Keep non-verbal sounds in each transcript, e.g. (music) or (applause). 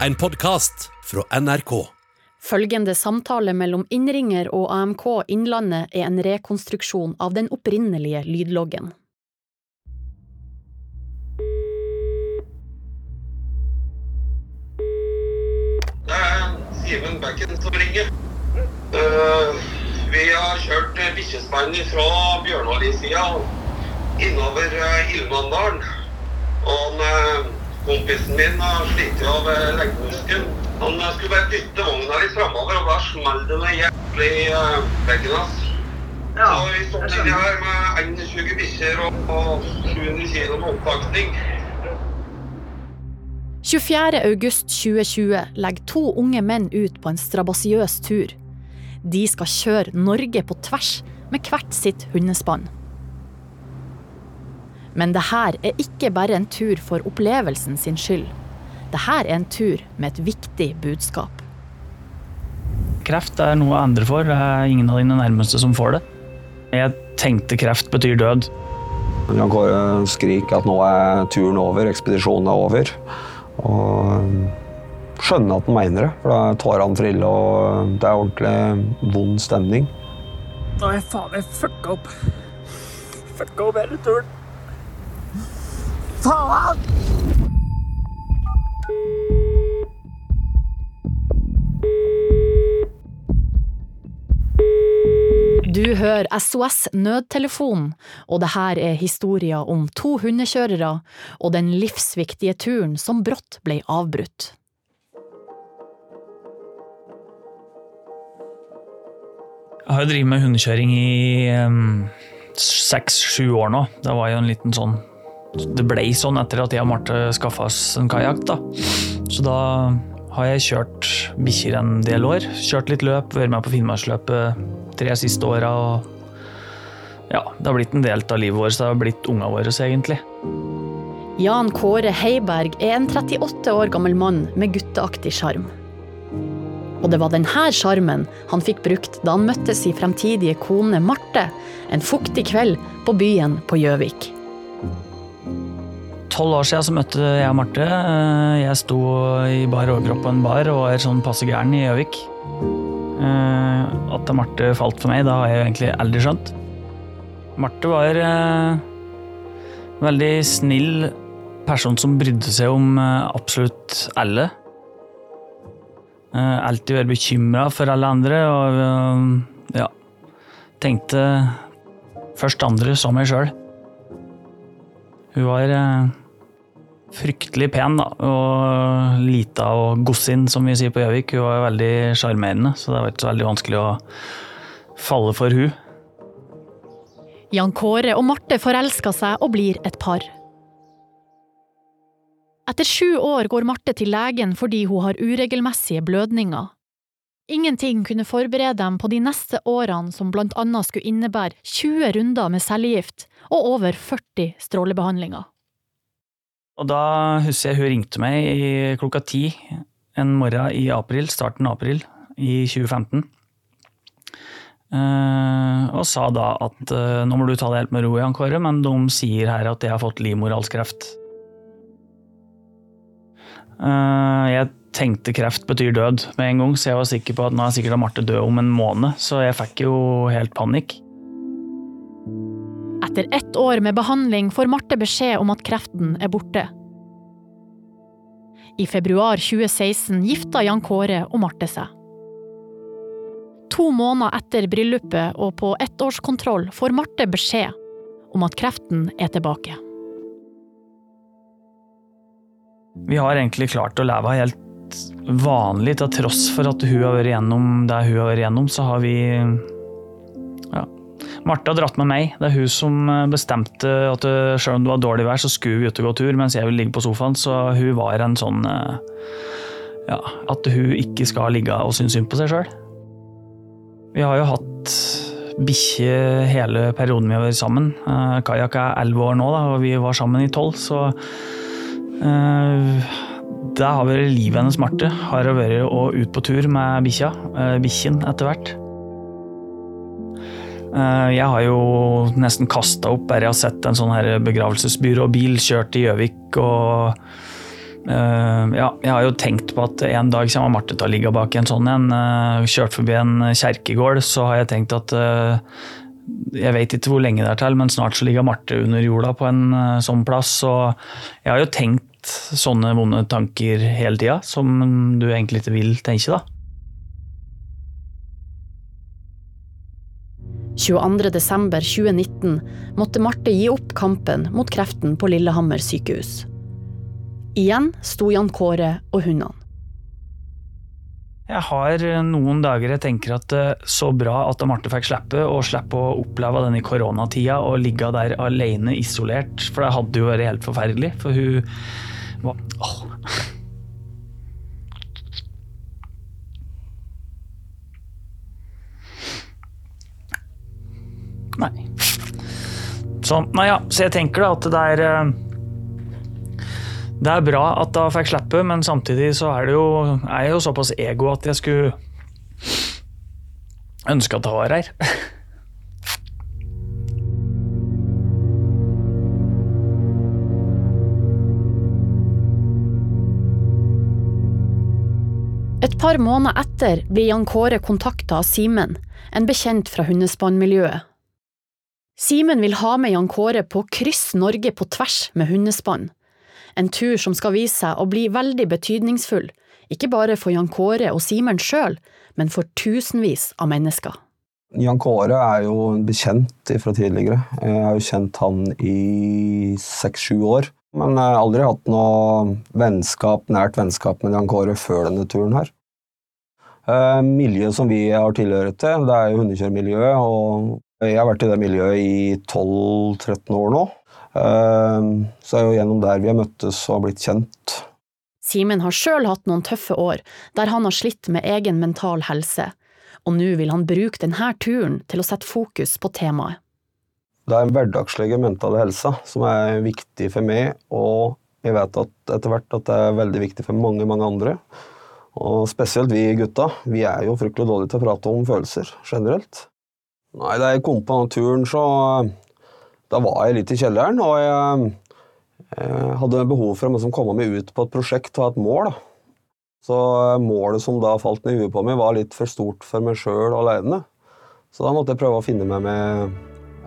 En podkast fra NRK. Følgende samtale mellom innringer og AMK Innlandet er en rekonstruksjon av den opprinnelige lydloggen. Det er Simen Bekken som ringer. Eh, vi har kjørt bikkjespann fra Bjørnåli-sida innover Ildmandalen. Ilmandalen. Og uh, kompisen min har slitt av uh. Han uh, skulle bare dytte vogna litt framover, og da smalt det noe jævlig i veggen hans. Ja, Så vi står inni her med 21 bikkjer og, og 700 kg med oppakning. 24. august 2020 legger to unge menn ut på en strabasiøs tur. De skal kjøre Norge på tvers med hvert sitt hundespann. Men det her er ikke bare en tur for opplevelsen sin skyld. Det her er en tur med et viktig budskap. Kreft er noe andre får, det er ingen av dine nærmeste som får det. Jeg tenkte kreft betyr død. Jan Kåre skriker at nå er turen over, ekspedisjonen er over. Og skjønner at han mener det, for da er tårene trille, og det er ordentlig vond stemning. Nei, faen, jeg fucka opp. Fucka opp hele turen. Faen! Du hører SOS Nødtelefonen, og det her er historien om to hundekjørere og den livsviktige turen som brått ble avbrutt. Jeg har jo drevet med hundekjøring i seks-sju år nå. Det var jo en liten sånn Det ble sånn etter at jeg og Marte skaffa oss en kajakk. Så da har jeg kjørt bikkjer en del år. Kjørt litt løp, vært med på Finnmarksløpet tre siste åra. Ja, det har blitt en del av livet vårt. Det har blitt unga våre, egentlig. Jan Kåre Heiberg er en 38 år gammel mann med gutteaktig sjarm. Og det var denne sjarmen han fikk brukt da han møtte sin fremtidige kone Marte en fuktig kveld på byen på Gjøvik. Tolv år siden så møtte jeg og Marte. Eh, Jeg sto i bar overkropp på en bar og er sånn passe gæren i Gjøvik. Eh, At Marte falt for meg, da har jeg egentlig aldri skjønt. Marte var en veldig snill person som brydde seg om eh, absolutt alle. Eh, alltid vært bekymra for alle andre og eh, ja, tenkte først andre som meg sjøl. Hun var eh, fryktelig pen, da. Og lita og gossin, som vi sier på Gjøvik. Hun var veldig sjarmerende, så det var ikke så veldig vanskelig å falle for hun. Jan Kåre og Marte forelsker seg og blir et par. Etter sju år går Marte til legen fordi hun har uregelmessige blødninger. Ingenting kunne forberede dem på de neste årene som blant annet skulle innebære 20 runder med cellegift og over 40 strålebehandlinger. Og da husker jeg hun ringte meg klokka ti en morgen i april, starten av april i 2015. Eh, og sa da at eh, nå må du ta det helt med ro, Jan Kåre, men de sier her at jeg har fått livmorhalskreft. Eh, jeg tenkte kreft betyr død med en gang, så jeg var sikker på at nå er sikkert Marte død om en måned, så jeg fikk jo helt panikk. Etter ett år med behandling får Marte beskjed om at kreften er borte. I februar 2016 gifta Jan Kåre og Marte seg. To måneder etter bryllupet og på ettårskontroll får Marte beskjed om at kreften er tilbake. Vi har egentlig klart å leve helt vanlig, til tross for at hun har vært gjennom det hun har vært gjennom, så har vi ja. Marte har dratt med meg. Det er hun som bestemte at eh, selv om det var dårlig vær, så skulle vi ut og gå tur, mens jeg ville ligge på sofaen. Så hun var en sånn eh, ja, at hun ikke skal ligge og synes synd på seg sjøl. Vi har jo hatt bikkje hele perioden vi har vært sammen. Eh, Kajakk er elleve år nå, da, og vi var sammen i tolv, så eh, det har vært livet hennes, Marte. Har vært å ut på tur med bikkja. eh, Bikkjen etter hvert. Eh, Jeg har jo nesten kasta opp bare jeg har sett en sånn begravelsesbyråbil kjørt i Gjøvik og Eh, ja, jeg har jo tenkt på at en dag kommer Marte til å ligge bak en sånn en. Kjørt forbi en kjerkegård, så har jeg tenkt at jeg vet ikke hvor lenge det er til, men snart så ligger Marte under jorda på en sånn plass. Og jeg har jo tenkt sånne vonde tanker hele tida, som du egentlig ikke vil tenke, da. 22.12.2019 måtte Marte gi opp kampen mot kreften på Lillehammer sykehus. Igjen sto Jan Kåre og hundene. Jeg har noen dager jeg tenker at det er så bra at Marte fikk slippe, og slippe å oppleve den i koronatida og ligge der alene isolert. For det hadde jo vært helt forferdelig. For hun var Oh. Nei. Sånn. nei ja, så jeg tenker da at det er eh, Det er bra at da fikk slippe, men samtidig så er det jo, er jeg jo såpass ego at jeg skulle ønske at jeg var her. (laughs) par måneder etter blir Jan Kåre kontakta av Simen, en bekjent fra hundespannmiljøet. Simen vil ha med Jan Kåre på Kryss Norge på tvers med hundespann. En tur som skal vise seg å bli veldig betydningsfull, ikke bare for Jan Kåre og Simen sjøl, men for tusenvis av mennesker. Jan Kåre er jo bekjent fra tidligere. Jeg har jo kjent han i seks-sju år. Men jeg har aldri hatt noe vennskap, nært vennskap med Jan Kåre før denne turen her. Eh, miljøet som vi har tilhørt til, det er jo hundekjørmiljøet, og jeg har vært i det miljøet i 12-13 år nå. Så det er jo gjennom der vi har møttes og blitt kjent. Simen har sjøl hatt noen tøffe år der han har slitt med egen mental helse, og nå vil han bruke denne turen til å sette fokus på temaet. Det er en hverdagslige mentale helse som er viktig for meg, og jeg vet at etter hvert at det er veldig viktig for mange, mange andre. Og spesielt vi gutta. Vi er jo fryktelig dårlige til å prate om følelser generelt. Nei, da jeg kom på den turen, så Da var jeg litt i kjelleren, og jeg, jeg hadde behov for å liksom komme meg ut på et prosjekt og et mål. Da. Så målet som da falt ned i huet på meg, var litt for stort for meg sjøl aleine. Så da måtte jeg prøve å finne meg med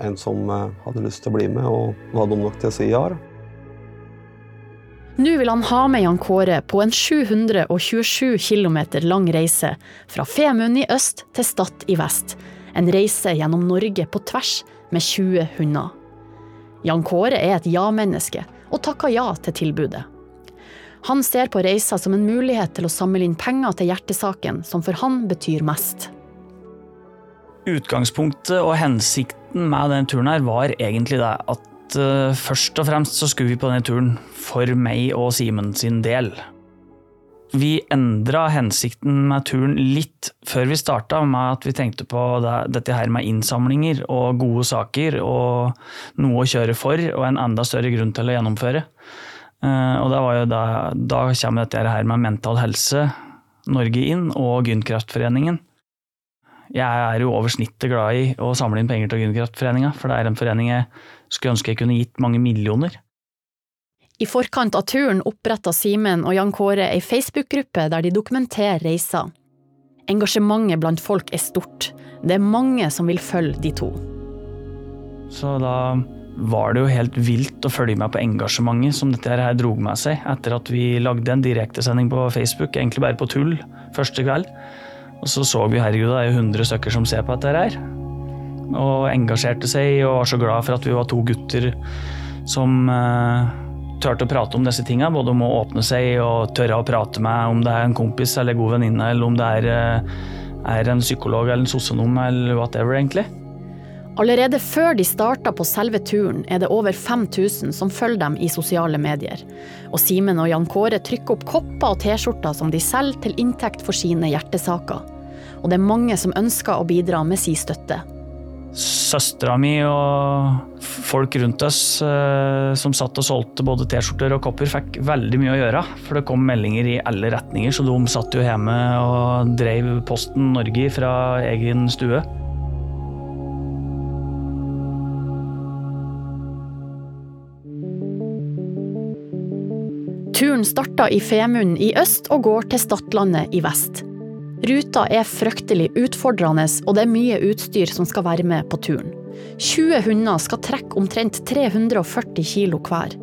en som eh, hadde lyst til å bli med, og hadde dum nok til å si ja. Nå vil han ha med Jan Kåre på en 727 km lang reise fra Femund i øst til Stad i vest en reise gjennom Norge på tvers med 20 hunder. Jan Kåre er et ja-menneske, og takker ja til tilbudet. Han ser på reisa som en mulighet til å samle inn penger til hjertesaken som for han betyr mest. Utgangspunktet og hensikten med denne turen her var egentlig det at uh, først og fremst så skulle vi på denne turen for meg og Simen sin del. Vi endra hensikten med turen litt før vi starta, med at vi tenkte på det, dette her med innsamlinger og gode saker og noe å kjøre for, og en enda større grunn til å gjennomføre. Eh, og da, da kommer dette her med Mental Helse Norge inn, og Gynkreftforeningen. Jeg er jo over snittet glad i å samle inn penger til Gynkreftforeninga, for det er en forening jeg skulle ønske jeg kunne gitt mange millioner. I forkant av turen oppretta Simen og Jan Kåre ei Facebook-gruppe der de dokumenterer reiser. Engasjementet blant folk er stort. Det er mange som vil følge de to. Så da var det jo helt vilt å følge med på engasjementet som dette her drog med seg, etter at vi lagde en direktesending på Facebook, egentlig bare på tull, første kveld. Og så så vi herregud, det er jo 100 stykker som ser på dette her. Og engasjerte seg og var så glad for at vi var to gutter som uh, turte å prate om disse tinga. Både om å åpne seg og tørre å prate med om det er en kompis eller god venninne, eller om det er, eh, er en psykolog eller en sosionom eller whatever, egentlig. Allerede før de starta på selve turen, er det over 5000 som følger dem i sosiale medier. Og Simen og Jan Kåre trykker opp kopper og T-skjorter som de selger til inntekt for sine hjertesaker. Og det er mange som ønsker å bidra med si støtte søstera mi og folk rundt oss eh, som satt og solgte både T-skjorter og kopper, fikk veldig mye å gjøre. For det kom meldinger i alle retninger, så de satt jo hjemme og drev Posten Norge fra egen stue. Turen starta i Femund i øst og går til Stadlandet i vest. Ruta er fryktelig utfordrende, og det er mye utstyr som skal være med på turen. 20 hunder skal trekke omtrent 340 kilo hver.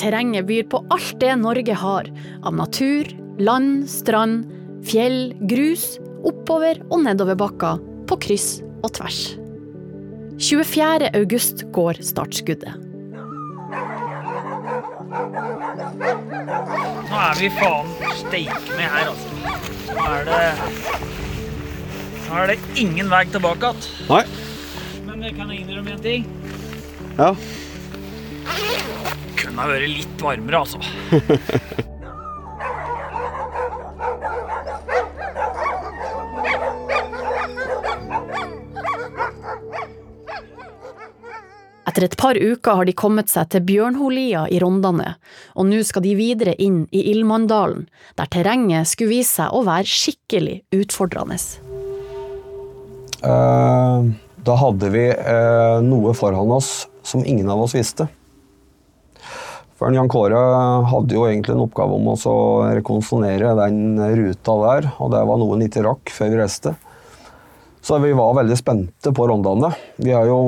Terrenget byr på alt det Norge har av natur, land, strand, fjell, grus, oppover og nedoverbakker, på kryss og tvers. 24. august går startskuddet. Nå er vi faen steike med her, altså. Nå er det Nå er det ingen vei tilbake igjen. Men jeg kan innrømme en ting. Ja. Kunne ha vært litt varmere, altså. (laughs) Etter et par uker har de kommet seg til Bjørnholia i Rondane, og nå skal de videre inn i Ilmanndalen, der terrenget skulle vise seg å være skikkelig utfordrende. Uh, da hadde vi uh, noe foran oss som ingen av oss visste. For Jan Kåre hadde jo egentlig en oppgave om å rekonstruere den ruta der, og det var noe han ikke rakk før vi reiste. Så vi var veldig spente på Rondane. Vi har jo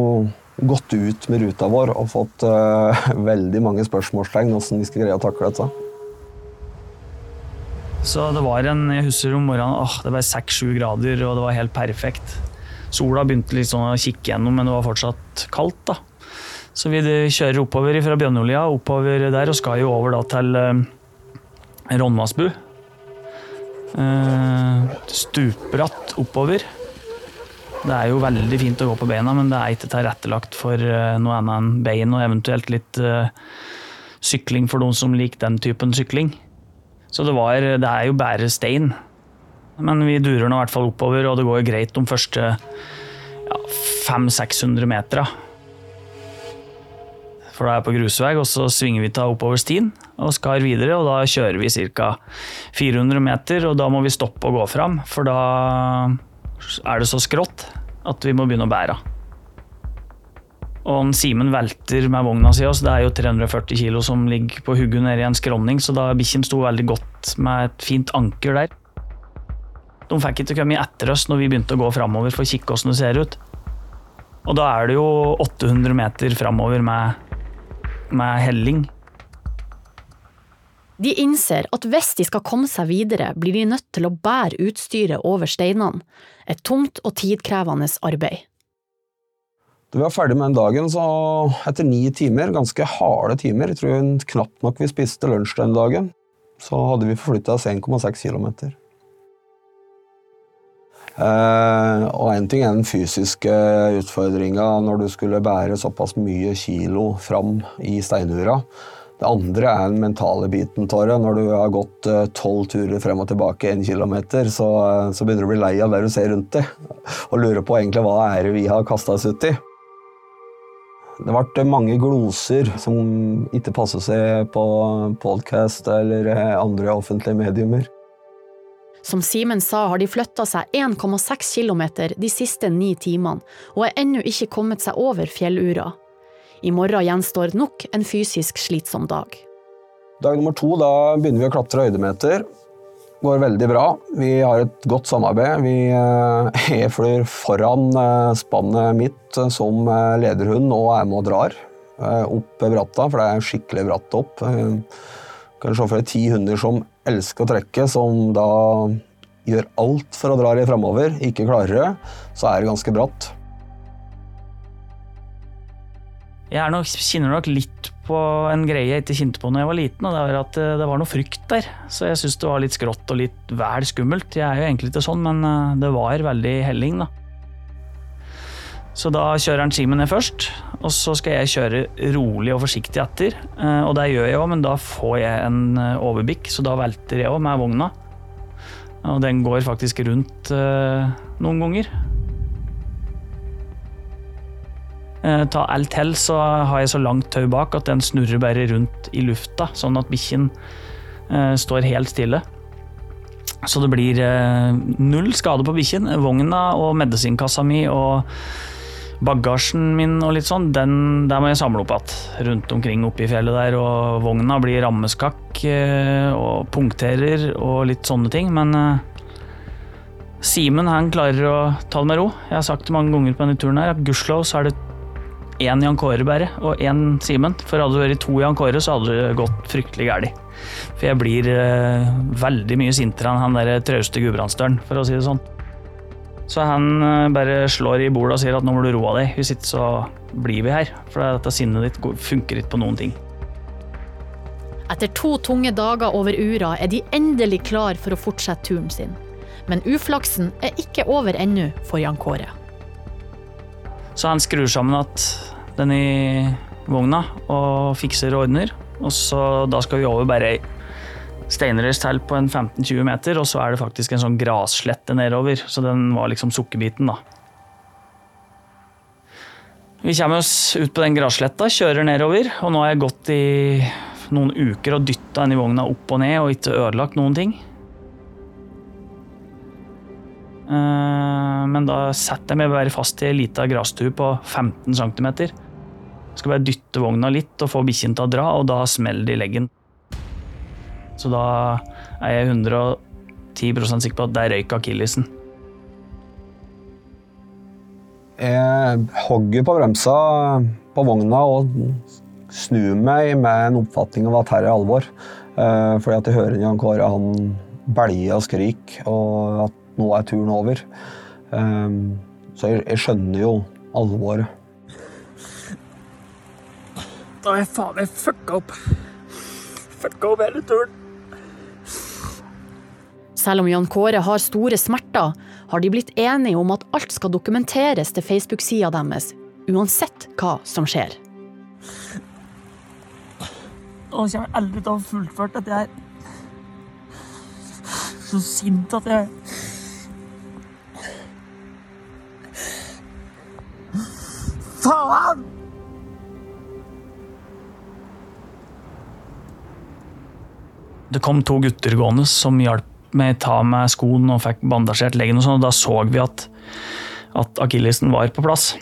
gått ut med ruta vår og fått uh, (laughs) veldig mange spørsmålstegn hvordan vi skal greie å takle dette. Så det var en Jeg husker om morgenen åh, det var seks-sju grader, og det var helt perfekt. Sola begynte sånn å kikke gjennom, men det var fortsatt kaldt. da. Så vi kjører oppover fra Bjørnolja oppover der, og skal jo over da til eh, Ronnvassbu. Eh, stupbratt oppover. Det er jo veldig fint å gå på beina, men det er ikke tilrettelagt for eh, noe annet enn bein og eventuelt litt uh, sykling for noen som liker den typen sykling. Så det, var, det er jo bare stein. Men vi durer nå i hvert fall oppover, og det går greit de første ja, 500-600 metera. For da er jeg på grusvei, og så svinger vi til oppover stien og skar videre. Og da kjører vi ca. 400 meter, og da må vi stoppe og gå fram, for da er det så skrått at vi må begynne å bære. Og Simen velter med vogna si, så det er jo 340 kilo som ligger på hugget nede i en skråning, så da bikkjen sto veldig godt med et fint anker der. De fikk ikke komme etter oss når vi begynte å gå framover for å kikke hvordan det ser ut. Og da er det jo 800 meter framover med, med helling. De innser at hvis de skal komme seg videre, blir de nødt til å bære utstyret over steinene. Et tungt og tidkrevende arbeid. Da vi var ferdig med den dagen, så etter ni timer, ganske harde timer, jeg tror knapt nok vi spiste lunsj den dagen, så hadde vi forflytta oss 1,6 km. Eh, og én ting er den fysiske utfordringa når du skulle bære såpass mye kilo fram i steinura. Det andre er den mentale biten av. Når du har gått eh, tolv turer frem og tilbake en kilometer, så, eh, så, begynner du å bli lei av det du ser rundt deg, og lurer på egentlig hva er det vi har kasta oss ut i. Det ble mange gloser som ikke passer seg på podkast eller eh, andre offentlige mediumer. Som Simen sa, har de flytta seg 1,6 km de siste ni timene, og er ennå ikke kommet seg over fjellura. I morgen gjenstår nok en fysisk slitsom dag. Dag nummer to da begynner vi å klatre høydemeter. Går veldig bra. Vi har et godt samarbeid. Vi eh, jeg (laughs) flyr foran eh, spannet mitt eh, som lederhund og er med og drar opp bratta, for det er skikkelig bratt opp. Kan se for deg ti hunder som elsker å trekke, som da gjør alt for å dra det framover. Ikke klarer det, så er det ganske bratt. Jeg nok, kjenner nok litt på en greie jeg ikke kjente på når jeg var liten, og det var at eh, det var noe frykt der. Så jeg syns det var litt skrått og litt vel skummelt. Jeg er jo egentlig ikke sånn, men eh, det var veldig helling, da. Så da kjører han Simen ned først, og så skal jeg kjøre rolig og forsiktig etter. Eh, og det gjør jeg òg, men da får jeg en overbikk, så da velter jeg òg med vogna. Og den går faktisk rundt noen ganger. Ta alt til, så har jeg så langt tau bak at den snurrer bare rundt i lufta, sånn at bikkjen eh, står helt stille. Så det blir eh, null skade på bikkjen. Vogna og medisinkassa mi og bagasjen min og litt sånn, den der må jeg samle opp igjen rundt omkring oppe i fjellet der. Og vogna blir rammeskakk eh, og punkterer og litt sånne ting. Men eh, Simen han klarer å ta det med ro. Jeg har sagt det mange ganger på denne turen her at gudskjelov så er det én Jan Kåre bare og én Simen. For hadde det vært to Jan Kåre, så hadde det gått fryktelig galt. For jeg blir eh, veldig mye sintere enn han der trauste gudbrandsdølen, for å si det sånn. Så han eh, bare slår i bordet og sier at nå må du roe deg, hvis ikke så blir vi her. For dette sinnet ditt funker ikke på noen ting. Etter to tunge dager over ura er de endelig klar for å fortsette turen sin. Men uflaksen er ikke over ennå for Jan Kåre. Så han skrur sammen den i vogna og fikser og ordner. Og så da skal vi over bare ei steinrøys til på en 15-20 meter, og så er det faktisk en sånn grasslette nedover. Så den var liksom sukkerbiten, da. Vi kommer oss ut på den grassletta, kjører nedover, og nå har jeg gått i noen uker og dytta denne vogna opp og ned og ikke ødelagt noen ting. Eh, Men da setter jeg meg bare fast i ei lita grasstue på 15 cm. Skal bare dytte vogna litt og få bikkjen til å dra, og da smeller det i leggen. Så da er jeg 110% sikker på at der røyk akillesen. Jeg hogger på bremsa på vogna og snur meg med en oppfatning av at her er alvor. Eh, Fordi at jeg hører Jan Kåre han belger og skrik, og at nå er turen over. Eh, Så jeg, jeg skjønner jo alvoret. Da har jeg faen meg fucka opp. Fucka opp hele turen. Selv om Jan Kåre har store smerter, har de blitt enige om at alt skal dokumenteres til Facebook-sida deres, uansett hva som skjer. Nå kommer jeg aldri til å ha fullført dette her. Så sint at jeg Faen! Det kom to gutter gående som hjalp meg ta med skoen og fikk bandasjert leggen. og sånn, og Da så vi at, at akillesen var på plass.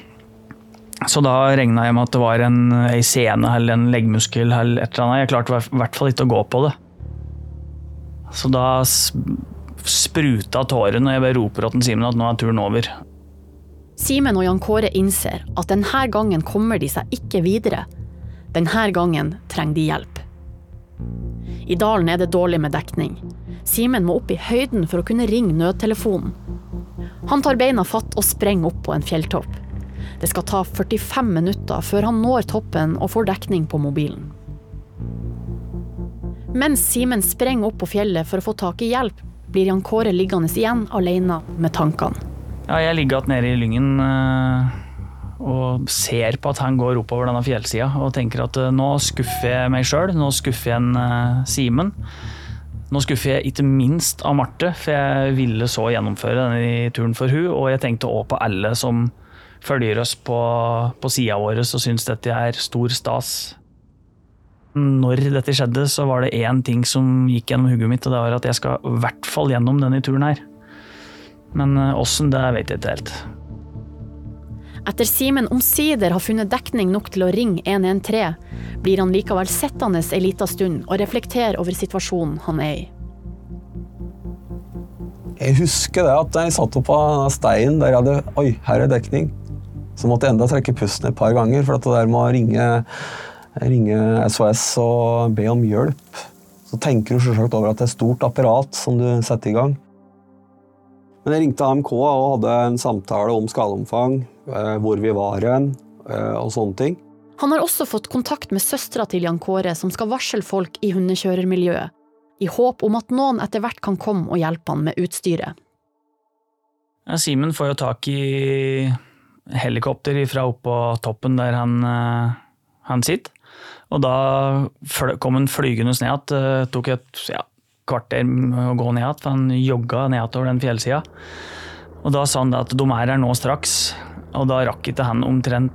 Så da regna jeg med at det var en, ei sene eller en leggmuskel eller et eller annet. Jeg klarte i hvert fall ikke å gå på det. Så da spruta tårene, og jeg bare roper til Simen at nå er turen over. Simen og Jan Kåre innser at denne gangen kommer de seg ikke videre. Denne gangen trenger de hjelp. I dalen er det dårlig med dekning. Simen må opp i høyden for å kunne ringe nødtelefonen. Han tar beina fatt og sprenger opp på en fjelltopp. Det skal ta 45 minutter før han når toppen og får dekning på mobilen. Mens Simen sprenger opp på fjellet for å få tak i hjelp, blir Jan Kåre liggende igjen alene med tankene. Ja, jeg ligger igjen nede i lyngen eh, og ser på at han går oppover denne fjellsida og tenker at eh, nå skuffer jeg meg sjøl, nå skuffer jeg en eh, Simen. Nå skuffer jeg ikke minst av Marte, for jeg ville så gjennomføre denne turen for hun, og jeg tenkte òg på alle som følger oss på, på sida vår og syns dette er stor stas. Når dette skjedde, så var det én ting som gikk gjennom hodet mitt, og det var at jeg skal i hvert fall gjennom denne turen her. Men eh, åssen, det vet jeg ikke helt. Etter Simen omsider har funnet dekning nok til å ringe 113, blir han likevel sittende ei lita stund og reflektere over situasjonen han er i. Jeg husker det at jeg satt opp av steinen der jeg hadde Oi, her er dekning. Så måtte jeg enda trekke pusten et par ganger, for at det der med å ringe, ringe SOS og be om hjelp Så tenker du selvsagt over at det er et stort apparat som du setter i gang. Men jeg ringte AMK og hadde en samtale om skadeomfang, eh, hvor vi var hen, eh, og sånne ting. Han har også fått kontakt med søstera til Jan Kåre, som skal varsle folk i hundekjørermiljøet, i håp om at noen etter hvert kan komme og hjelpe han med utstyret. Ja, Simen får jo tak i helikopter fra oppå toppen der han, eh, han sitter. Og da kom han flygende ned igjen. Tok et ja, kvarter å gå ned igjen, for han jogga nedover den fjellsida. Og da sa han det at de er her nå straks. Og da rakk ikke han omtrent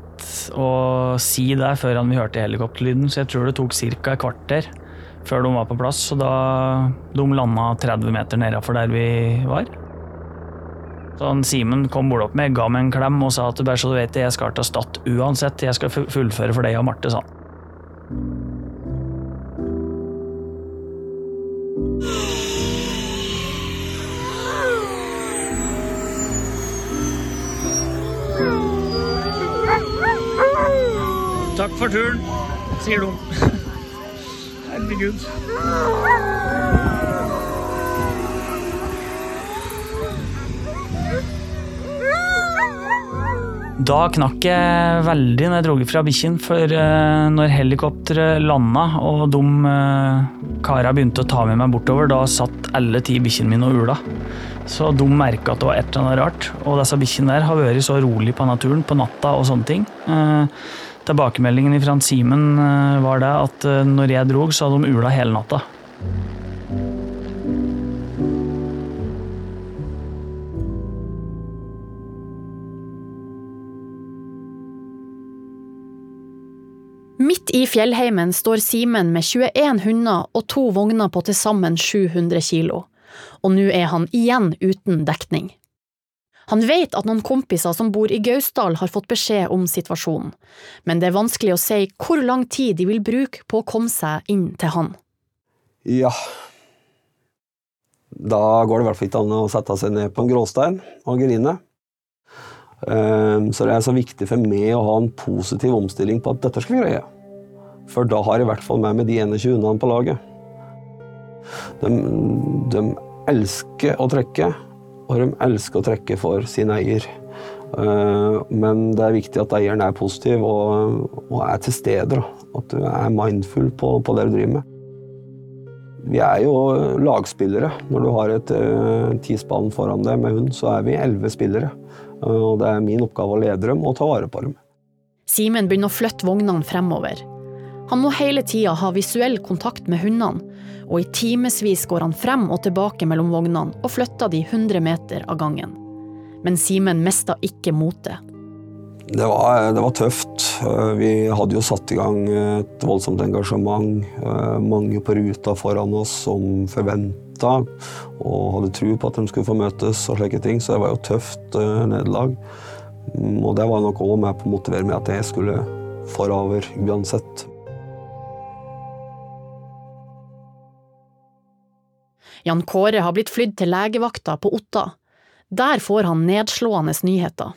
å si det før han vi hørte helikopterlyden, så jeg tror det tok ca. et kvarter før de var på plass. Og da de landa 30 meter nedafor der vi var. Så han Simen kom bort opp med, ga meg en klem og sa at bare så du vet det, jeg skal til Stad uansett. Jeg skal fullføre for deg og Marte, sa han. Takk for turen, sier de. Herregud. Da knakk jeg veldig når jeg dro fra bikkjen, for eh, når helikopteret landa og de uh, kara begynte å ta med meg bortover, da satt alle ti bikkjene mine og ula. Så de merka at det var et eller annet rart. Og disse bikkjene der har vært så rolig på naturen på natta og sånne ting. Eh, tilbakemeldingen fra Simen eh, var det at eh, når jeg drog, så hadde de ula hele natta. I fjellheimen står Simen med 21 hunder og to vogner på til sammen 700 kilo, og nå er han igjen uten dekning. Han vet at noen kompiser som bor i Gausdal har fått beskjed om situasjonen, men det er vanskelig å si hvor lang tid de vil bruke på å komme seg inn til han. Ja. Da går det i hvert fall ikke an å sette seg ned på en gråstein og grine. Ehm, Så det er så viktig for meg å ha en positiv omstilling på at dette skal vi greie. For da har jeg i hvert fall med meg de 21 hundene på laget. De, de elsker å trekke, og de elsker å trekke for sin eier. Ehm, Men det er viktig at eieren er positiv og, og er til stede. At du er mindful på, på det du driver med. Vi er jo lagspillere. Når du har et uh, foran deg med hund, så er vi elleve spillere. Uh, og det er min oppgave å lede dem og ta vare på dem. Simen begynner å flytte vognene fremover. Han må hele tida ha visuell kontakt med hundene, og i timevis går han frem og tilbake mellom vognene og flytter de 100 meter av gangen. Men Simen mista ikke motet. Det det var tøft. Uh, vi hadde jo satt i gang et voldsomt engasjement. Uh, mange på ruta foran oss som forventa og hadde tro på at de skulle få møtes og slike ting, så det var jo tøft uh, nederlag. Mm, Og det var nok òg med på å motivere meg at jeg skulle forover uansett. Jan Kåre har blitt flydd til legevakta på Otta. Der får han nedslående nyheter.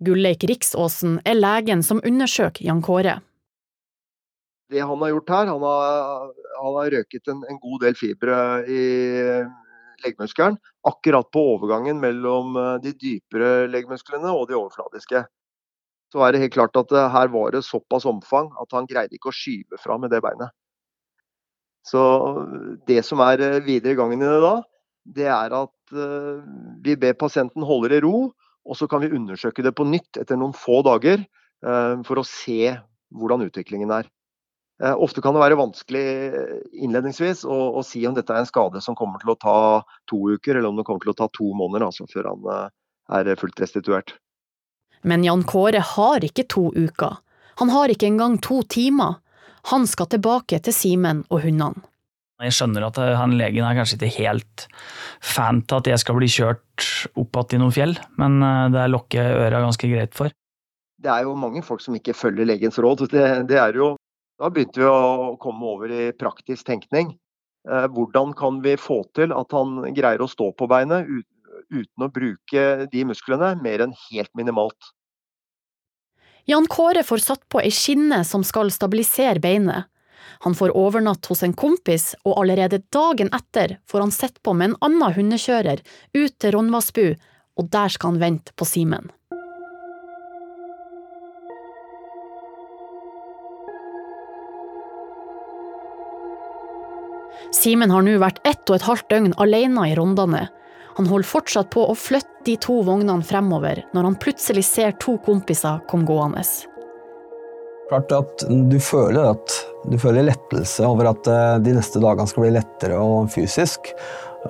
Gulleik Riksåsen er legen som undersøker Jan Kåre. det han har gjort her, han har, han har røket en, en god del fibre i leggmuskelen. Akkurat på overgangen mellom eh, de dypere leggmusklene og de overfladiske. Så er det helt klart at eh, her var det såpass omfang at han greide ikke å skyve fra med det beinet. Så det som er eh, videre gangen i det da, det er at eh, vi ber pasienten holde det i ro, og så kan vi undersøke det på nytt etter noen få dager eh, for å se hvordan utviklingen er. Ofte kan det være vanskelig innledningsvis å, å si om dette er en skade som kommer til å ta to uker, eller om det kommer til å ta to måneder altså, før han er fullt restituert. Men Jan Kåre har ikke to uker. Han har ikke engang to timer. Han skal tilbake til Simen og hundene. Jeg skjønner at eh, han legen er kanskje ikke helt fan til at jeg skal bli kjørt opp igjen i noen fjell, men eh, det lokker øra ganske greit for. Det er jo mange folk som ikke følger legens råd. Det, det er jo, da begynte vi å komme over i praktisk tenkning. Eh, hvordan kan vi få til at han greier å stå på beinet uten å bruke de musklene mer enn helt minimalt? Jan Kåre får satt på ei skinne som skal stabilisere beinet. Han får overnatt hos en kompis, og allerede dagen etter får han sett på med en annen hundekjører ut til Ronvassbu, og der skal han vente på Simen. Simen har nå vært ett og et halvt døgn alene i Rondane. Han holder fortsatt på å flytte de to vognene fremover, når han plutselig ser to kompiser komme gående. Klart at du føler, at, du føler lettelse over at eh, de neste dagene skal bli lettere og fysisk.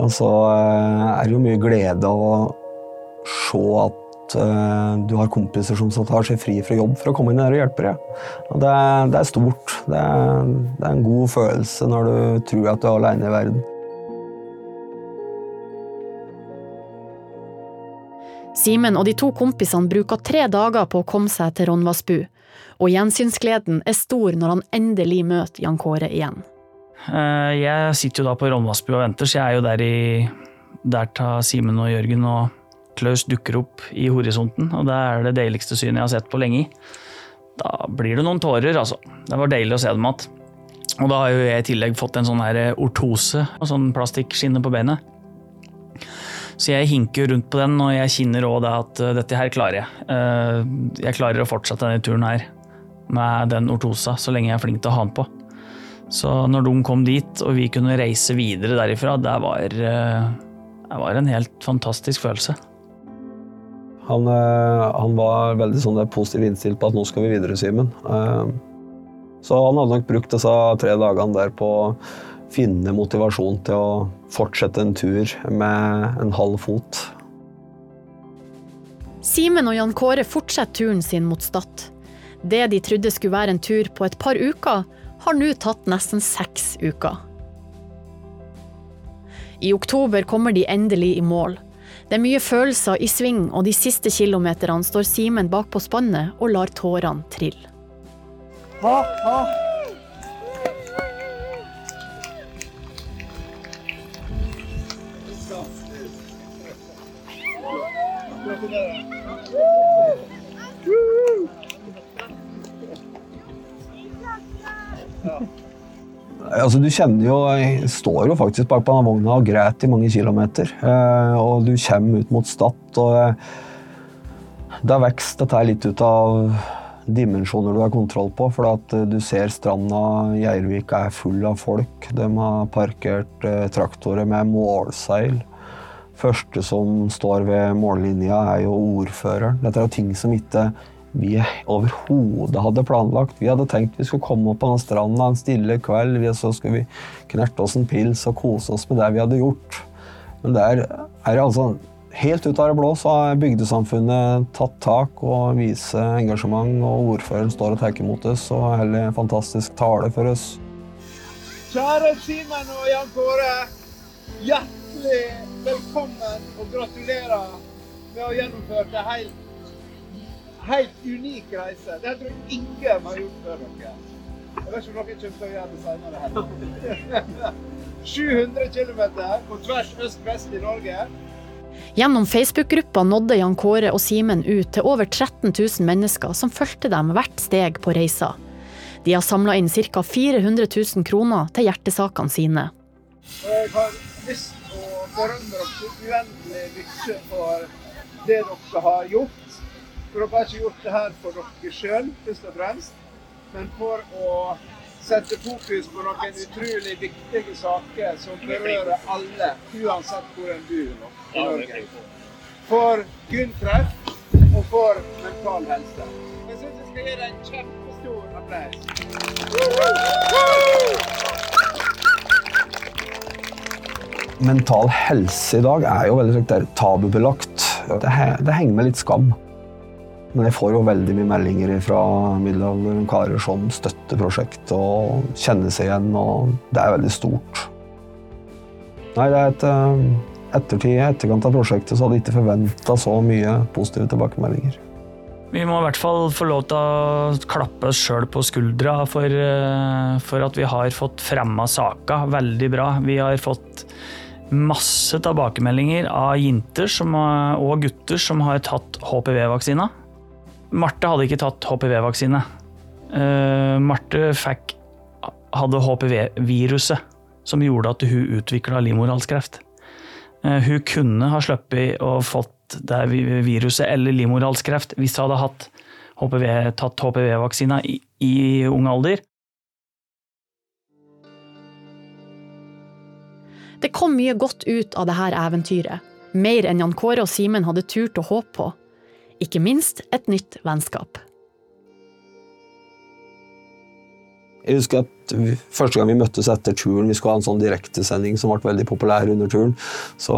Og så eh, er det jo mye glede å se at eh, du har kompiser som tar seg fri fra jobb for å komme inn her og hjelpe deg. Og det, er, det er stort. Det er, det er en god følelse når du tror at du er alene i verden. Simen og de to kompisene bruker tre dager på å komme seg til Ronvassbu, og gjensynsgleden er stor når han endelig møter Jan Kåre igjen. Eh, Jeg sitter jo da på Ronvassbu og venter, så jeg er jo der i Der tar Simen og Jørgen og Klaus dukker opp i horisonten, og det er det deiligste synet jeg har sett på lenge. Da blir det noen tårer, altså. Det var deilig å se dem igjen. Og da har jo jeg i tillegg fått en sånn her ortose, og sånn plastikkskinne på beinet. Så jeg hinker rundt på den, og jeg kjenner òg at uh, dette her klarer jeg. Uh, jeg klarer å fortsette denne turen her med den ortosa, så lenge jeg er flink til å ha den på. Så når de kom dit, og vi kunne reise videre derifra, det var, uh, det var en helt fantastisk følelse. Han, eh, han var veldig sånn positivt positiv innstilt på at nå skal vi videre, Simen. Eh, Så han hadde nok brukt disse tre dagene der på finne motivasjon til å fortsette en tur med en halv fot. Simen og Jan Kåre fortsetter turen sin mot Stad. Det de trodde skulle være en tur på et par uker, har nå tatt nesten seks uker. I oktober kommer de endelig i mål. Det er mye følelser i sving, og de siste kilometerne står Simen bak på spannet og lar tårene trille. Altså, du kjenner jo Jeg står jo faktisk bak på denne vogna og græt i mange kilometer. Eh, og du kommer ut mot Stad, og det er vokser dette her litt ut av dimensjoner du har kontroll på. For at eh, du ser stranda Gjervik er full av folk. De har parkert eh, traktorer med målseil. Første som står ved mållinja, er jo ordføreren. Dette er jo ting som ikke vi overhodet hadde planlagt. Vi hadde tenkt vi skulle komme opp på denne stranda en stille kveld, vi- så skulle vi knerte oss en pils og kose oss med det vi hadde gjort. Men der er altså Helt ut av det blå så har bygdesamfunnet tatt tak og viser engasjement, og ordføreren står og tar imot oss og holder en fantastisk tale for oss. Kjære Simen og Jan Kåre. Hjertelig velkommen og gratulerer med å ha gjennomført det helt, helt unik reise. Det tror jeg ingen har gjort før dere. Jeg vet ikke om dere kommer til å gjøre det senere heller. (laughs) 700 km på tvers øst-vest i Norge. Gjennom Facebook-gruppa nådde Jan Kåre og Simen ut til over 13 000 mennesker som fulgte dem hvert steg på reisa. De har samla inn ca. 400 000 kroner til hjertesakene sine. Jeg har lyst til å berømme dere uendelig mye for det dere har gjort. For dere har ikke gjort det her for dere sjøl, først og fremst, men for å sette fokus på noen utrolig viktige saker som berører alle, uansett hvor en bor i Norge. For kunstkreft og for mental helse. Jeg syns jeg skal gi deg en kjempestor applaus. Mental helse i dag er jo veldig der tabubelagt. Det, det henger med litt skam. Men jeg får jo veldig mye meldinger fra middelaldrende karer som støtter prosjektet og kjenner seg igjen, og det er veldig stort. Nei, det er et eh, ettertid, etterkant av prosjektet så hadde jeg ikke forventa så mye positive tilbakemeldinger. Vi må i hvert fall få lov til å klappe oss sjøl på skuldra for, eh, for at vi har fått fremma saka veldig bra. Vi har fått masse tilbakemeldinger av jenter som, og gutter som har tatt HPV-vaksina. Marte hadde ikke tatt HPV-vaksine. Uh, Marte fikk, hadde HPV-viruset, som gjorde at hun utvikla livmorhalskreft. Uh, Hun kunne ha sluppet og fått det viruset eller livmorhalskreft hvis hun hadde hatt HPV, tatt HPV-vaksina i, i ung alder. Det kom mye godt ut av dette eventyret. Mer enn Jan Kåre og Simen hadde turt å håpe på. Ikke minst et nytt vennskap. Jeg husker at Første gang vi møttes etter turen, vi skulle ha en sånn direktesending som ble veldig populær under turen, så,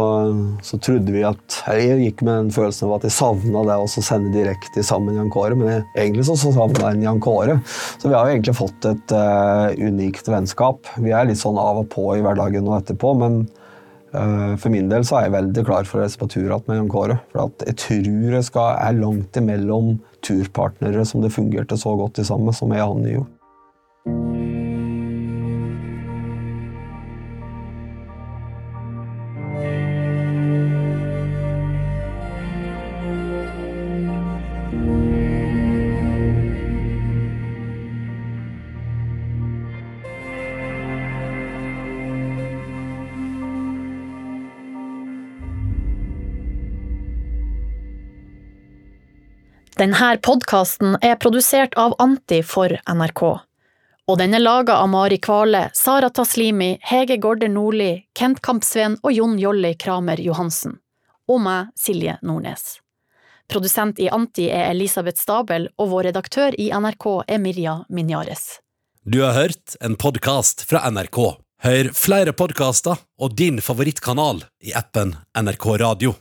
så trodde vi at Jeg gikk med den følelsen av at jeg savna det å sende direkte sammen Jan Kåre, men jeg, egentlig så, så savna jeg en Jan Kåre. Så vi har jo egentlig fått et uh, unikt vennskap. Vi er litt sånn av og på i hverdagen og etterpå, men For min del så er jeg veldig klar for å reise på tur igjen med Jan Kåre. For jeg tror jeg er langt imellom turpartnere som det fungerte så godt sammen som jeg og han gjorde. Denne podkasten er produsert av Anti for NRK. Og den er laga av Mari Kvale, Sara Taslimi, Hege Gårder Nordli, Kent Kampsveen og Jon Jolly Kramer Johansen. Og meg, Silje Nordnes. Produsent i Anti er Elisabeth Stabel, og vår redaktør i NRK er Mirja Minjares. Du har hørt en podkast fra NRK. Hør flere podkaster og din favorittkanal i appen NRK Radio.